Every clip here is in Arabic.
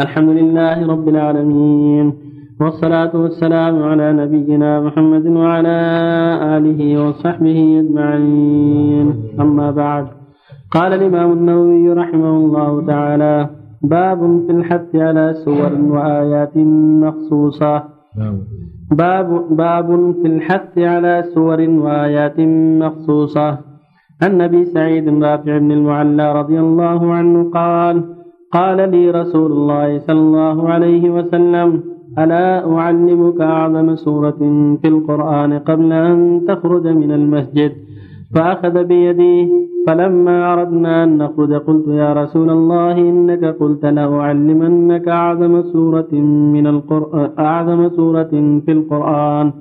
الحمد لله رب العالمين والصلاة والسلام على نبينا محمد وعلى آله وصحبه أجمعين. أما بعد قال الإمام النووي رحمه الله تعالى باب في الحث على سور وآيات مخصوصة. باب باب في الحث على سور وآيات مخصوصة. عن أبي سعيد رافع بن المعلى رضي الله عنه قال قال لي رسول الله صلى الله عليه وسلم ألا أعلمك أعظم سورة في القرآن قبل أن تخرج من المسجد? فأخذ بيدي فلما أردنا أن نخرج قلت يا رسول الله إنك قلت لأعلمنك أعظم سورة من القرآن أعظم سورة في القرآن.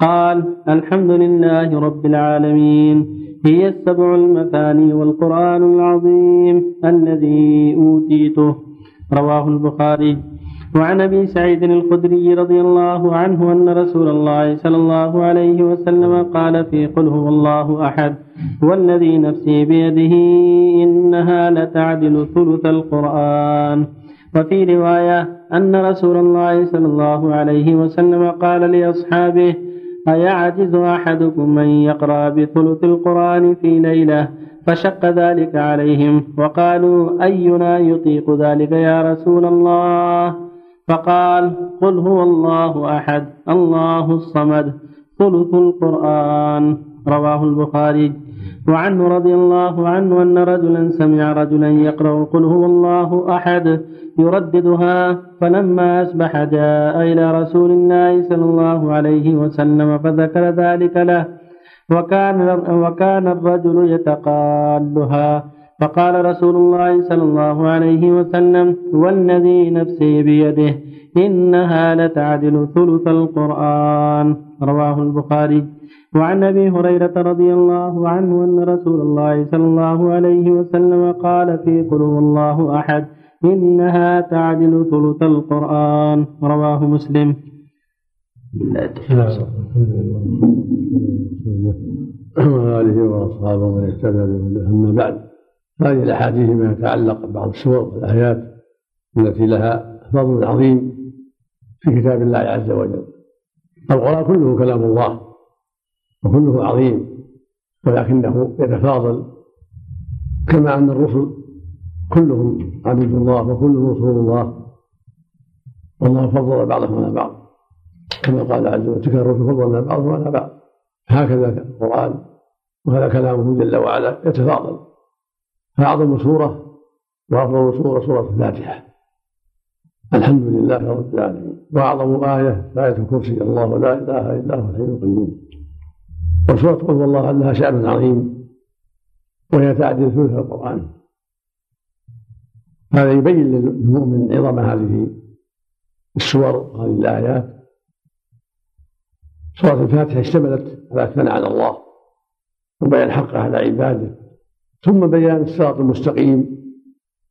قال الحمد لله رب العالمين. هي السبع المثاني والقرآن العظيم الذي أوتيته. رواه البخاري. وعن أبي سعيد الخدري رضي الله عنه أن رسول الله صلى الله عليه وسلم قال في قل هو الله أحد والذي نفسي بيده إنها لتعدل ثلث القرآن. وفي رواية أن رسول الله صلى الله عليه وسلم قال لأصحابه أيعجز أحدكم ان يقرأ بثلث القرآن في ليلة فشق ذلك عليهم وقالوا أينا يطيق ذلك يا رسول الله؟ فقال قل هو الله أحد الله الصمد ثلث القرآن. رواه البخاري. وعنه رضي الله عنه أن رجلا سمع رجلا يقرأ قل هو الله أحد يرددها فلما أصبح جاء إلى رسول الله صلى الله عليه وسلم فذكر ذلك له. وكان وكان الرجل يتقالها. فقال رسول الله صلى الله عليه وسلم والذي نفسي بيده إنها لتعدل ثلث القرآن رواه البخاري. وعن أبي هريرة رضي الله عنه أن رسول الله صلى الله عليه وسلم قال في قل الله أحد إنها تعدل ثلث القرآن. رواه مسلم. وآله وأصحابه ومن اهتدى أما بعد هذه الأحاديث ما يتعلق ببعض السور والآيات التي لها فضل عظيم في كتاب الله عز وجل. القرآن كله كلام الله. وكله عظيم ولكنه يتفاضل. كما أن الرسل كلهم عبيد الله وكلهم رسول الله والله فضل بعضهم على بعض. كما قال عز وجل تلك الرسل فضلنا بعضهم على بعض. هكذا القرآن وهذا كلامه جل وعلا يتفاضل. فأعظم سورة وأفضل سورة سورة الفاتحة. الحمد لله رب العالمين. وأعظم آية آية الكرسي. الله لا إله إلا هو الحي القيوم. وسورة قل والله لها شأن عظيم وهي تعدل ثلث القرآن. هذا يبين للمؤمن عظم هذه السور وهذه الآيات. سورة الفاتحة اشتملت على الثناء على الله وبيان حقه على عباده. ثم بيان الصراط المستقيم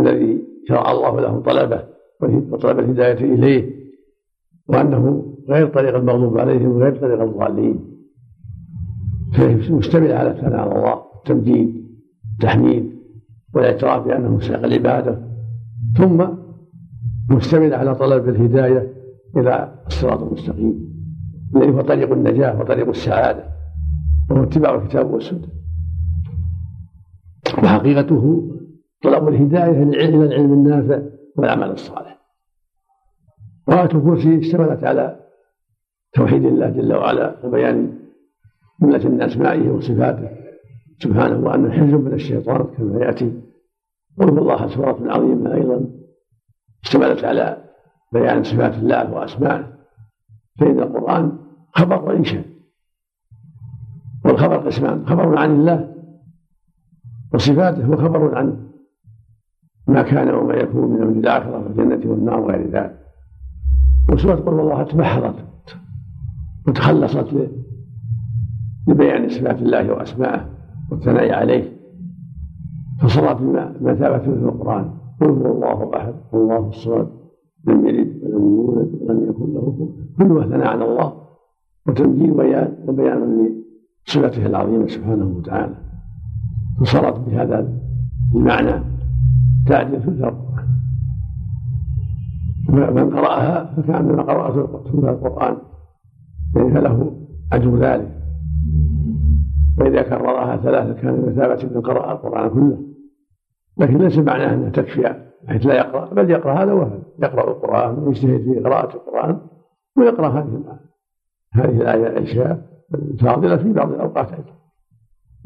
الذي شرع الله له طلبه وطلب الهداية إليه وأنه غير طريق المغضوب عليهم وغير طريق الضالين فهي مشتملة على الثناء على الله التمجيد التحميد والإعتراف بأنه مستحق العبادة. ثم مشتملة على طلب الهداية إلى الصراط المستقيم الذي هو طريق النجاة وطريق السعادة وهو اتباع الكتاب والسنة. وحقيقته طلب الهداية إلى العلم النافع والعمل الصالح. وآية الكرسي اشتملت على توحيد الله جل وعلا وبيان جملة من أسمائه وصفاته. سبحانه وأنه حزب من الشيطان كما يأتي. قل الله سورة عظيمة أيضا. اشتملت على بيان صفات الله وأسمائه. فإن القرآن خبر وإنشاء والخبر قسمان. خبر عن الله وصفاته وخبر عن ما كان وما يكون من أمر الآخرة والجنة والنار وغير ذلك. وسورة قل الله تبحرت وتخلصت لبيان صفات الله واسمائه والثناء عليه بما ثبت في القرآن. قل هو الله أحد الله الصمد لم يلد ولم يولد ولم يكن له كلها ثناء على الله وتمجيد وبيان وبيان لصفته العظيمة سبحانه وتعالى. فصارت بهذا المعنى تعدل في الفرق. من قرأها فكأنما قرأت ثلث القرآن يعني فله أجر ذلك. وإذا كررها ثلاثة كان بمثابة من قرأ القرآن كله. لكن ليس معناه أنها تكفي حيث لا يقرأ بل يقرأ هذا وهذا. يقرأ القرآن ويجتهد في قراءة القرآن ويقرأ هذه هذه الآية الأشياء الفاضلة في بعض الأوقات أيضا.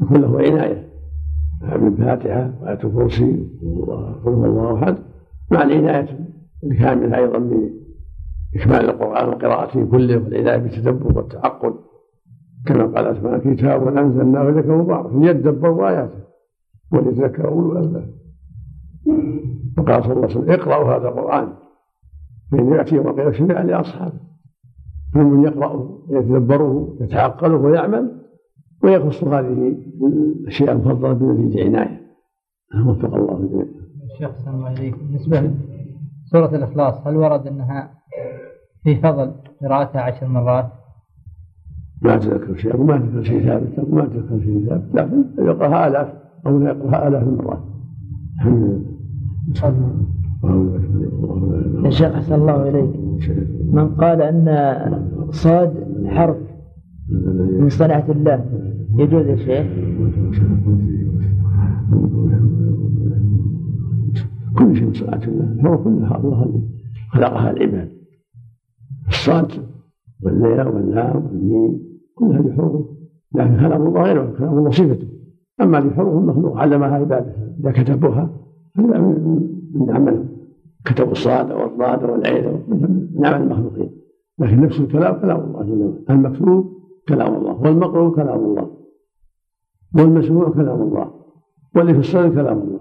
يكون له عناية بالفاتحة وآية الكرسي وقل هو الله أحد. مع العناية الكاملة أيضا بإكمال القرآن وقراءته كله والعناية بالتدبر والتعقل. كما قال سبحانه كتاب أنزلناه إليك مبارك. ليدبروا آياته وليتذكر أولو الألباب. وقال صلى الله عليه وسلم اقرأوا هذا القرآن. فإن يأتي يوم القيامة شفيعا لأصحابه فمن يقرأه يتدبره يتعقله ويعمل ويخص هذه الأشياء المفضلة بنتيجة عناية. وفق الله الجميع. الشيخ صلى الله عليه بالنسبة لسورة الإخلاص هل ورد أنها في فضل قراءتها عشر مرات؟ ما أتذكر شيء وما أتذكر شيء ثابت وما أتذكر شيء ثابت لكن يقرأها آلاف أو يقرأها آلاف المرات. الحمد لله. يا شيخ أحسن الله إليك. من قال أن صاد حرف من صنعة الله يجوز يا شيخ؟ كل شيء من صنعة الله هو كلها الله الذي خلقها العباد. الصاد والليل واللام والميم كل هذه لكن كلام الله غير كلام الله صفته. أما هذه حروف مخلوق علمها عباده إذا كتبوها هذا من عمل. كتبوا الصاد والضاد والعين من عمل المخلوقين. لكن نفس الكلام كلام الله جل وعلا. المكتوب كلام الله. والمقروء كلام الله. والمسموع كلام الله. واللي في الصدر كلام الله.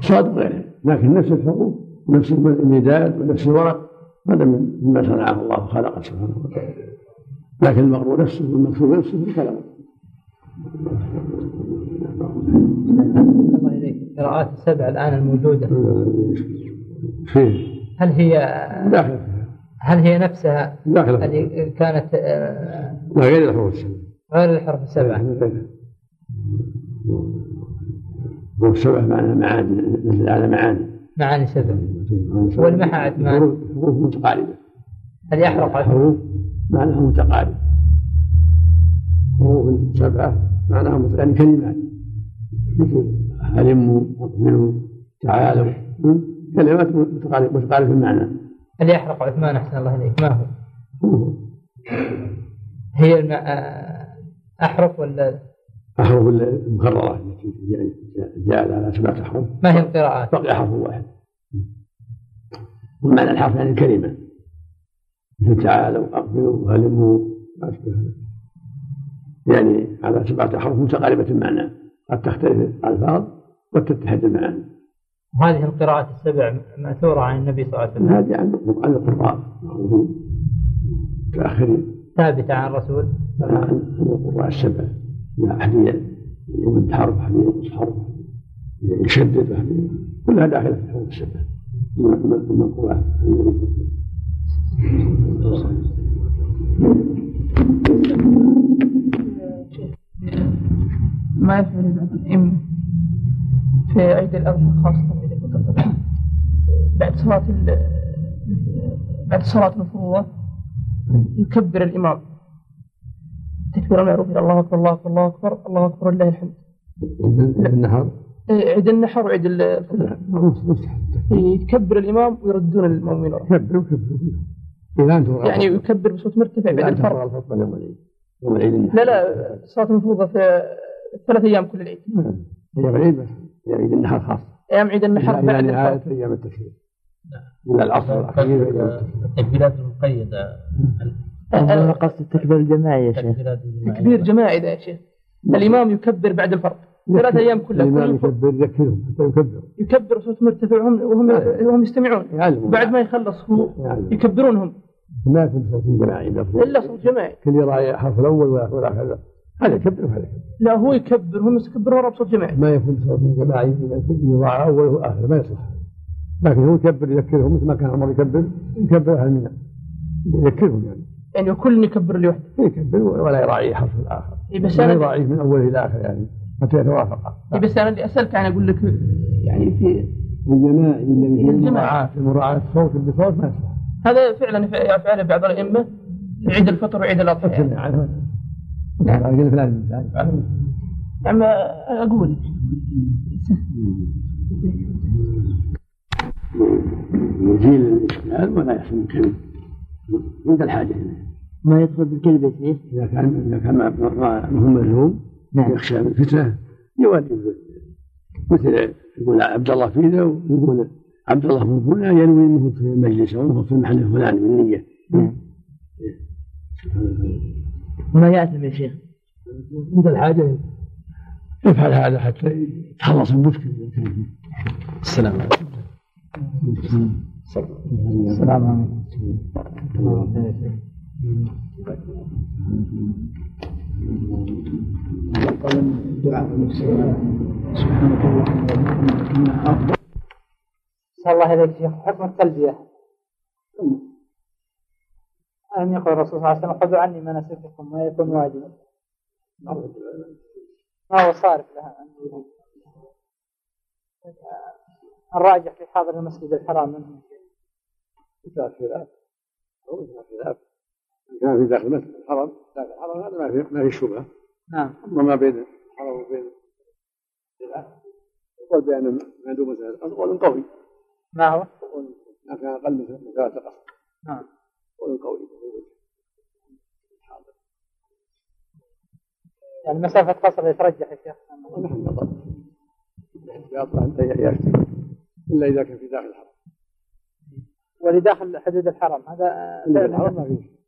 صاد غيره لكن نفس الحروف ونفس المداد ونفس الورق هذا مما صنعه الله وخلقه سبحانه وتعالى. لكن المقروء نفسه والمكتوب نفسه كلام الله إليك. قراءات السبع الآن الموجودة. فيه هل هي داخل هل هي نفسها داخل اللي كانت آه، لا غير الحروف السبع. غير الحرف السبعة والسبع معناها معاني نزل على معاني. معاني سبع. والمحا ما حروف متقاربة هل يحرق؟ على حروف معناها متقاربة حروف سبعة معناها يعني كلمات. مثل هلموا اقبلوا تعالوا? كلمات متقاربة متقاربة في المعنى. هل يحرق عثمان أحسن الله إليك؟ ما هو؟ هو هي الم... آه، أحرف ولا؟ أحرف المكررة التي جاءت على سبعة أحرف. ما هي القراءات؟ بقي حرف واحد. ومعنى الحرف؟ يعني الكلمة. تعالوا أقبلوا وهلموا ما أشبه. يعني على سبعة أحرف متقاربة المعنى. قد تختلف الألفاظ وتتحد المعاني وهذه القراءات السبع مأثورة عن النبي صلى الله عليه وسلم؟ هذه عن عن القراء. معروفين متأخرين ثابتة عن الرسول؟ عن القراء السبع. أحذية يمد حرف أحذية ينقص حرف يشدد أحذية كلها داخلة في السبع. من من- من القراء. النبي صلى الله عليه وسلم ما يفعل الأئمة في عيد الأضحى خاصة عيد بعد صلاة ال- بعد صلاة المفروضة يكبر الإمام. تكبير المعروف الله أكبر الله أكبر الله أكبر الله أكبر لله الحمد. عند النهار إيه، عيد النحر وعيد ال- الفطر يكبر الإمام ويردون المؤمنين إذا أنتم يعني يكبر بصوت مرتفع بعد الفرض الفطر يوم العيد. يوم العيد لا لا صلاة المفروضة في ثلاث أيام كل العيد. يوم العيد بس. يوم العيد النهار خاص. أيام عيد النحر بعد نهاية الفرض أيام التشريق. إلى العصر الأخير أيام التشريق. التكبيرات المقيدة. أنا قصد التكبير الجماعي يا شيخ. تكبير جماعي ذا يا شيخ. الإمام يكبر بعد الفرض ثلاث أيام كلها. الإمام كل يكبر يذكرهم حتى يكبروا. يكبر صوت مرتفع وهم وهم, يستمعون. بعد ما يخلص هو يكبرونهم. ما يكون صوت جماعي إلا صوت جماعي كل يراعي حرف الأول ولا كذا هذا يكبر وهذا يكبر. لا هو يكبر هم يكبرون ورا بصوت جماعي ما يكون صوت جماعي يراعى أول وآخر ما يصلح لكن هو يكبر يذكرهم مثل ما كان عمر يكبر يكبر أهل منى يذكرهم يعني. يعني كل يكبر لوحده. يكبر ولا يراعي حرف الآخر. إيه بس لا أنا يراعيه من أوله إلى آخره يعني. حتى يتوافق. إيه بس أنا اللي أسألك أنا أقول لك يعني في الجماعي الذي في. المراعاة مراعاة الصوت بصوت ما يصح. هذا فعلا يفعله بعض الأئمة في عيد الفطر وعيد عنه قال فلان فلان أما أقول. يزيل الاشكال ولا يحسن الكذب عند الحاجة اليه ما يدخل بالكذب يا شيخ إذا كان إذا كان ما ما- ما هو ملزوم نعم. يخشى من الفتنة يولي مثل يقول عبد الله في ذا ويقول عبد الله من هنا ينوي انه في المجلس أو انه في المحل الفلاني بالنيه نعم. وما يأثم يا شيخ؟ عند الحاجة. يفعل هذا حتى يتخلص من فيه. السلام عليكم. السلام عليكم. صلى الله عليك شيخ حكم التلبية. ألم يقل الرسول صلى الله عليه وسلم خذوا عني مناسككم ما يكون واجبا ما هو صارف لها؟ الراجح في حاضر المسجد الحرام منهم خلاف خلاف إن كان في داخل المسجد الحرم داخل الحرم هذا ما في ما في شبهة. نعم. أما ما بين الحرم وبين الخلاف يقول بأن ما دون مسألة القصر قول قوي. ما هو؟ ما كان أقل من ثلاثة قصر نعم قول قوي يعني مسافة قصر يترجح يا شيخ. ونحن نظر احتياط حتى يأتي إلا إذا كان في داخل الحرم. ولداخل حدود الحرم. هذا الحرم ما في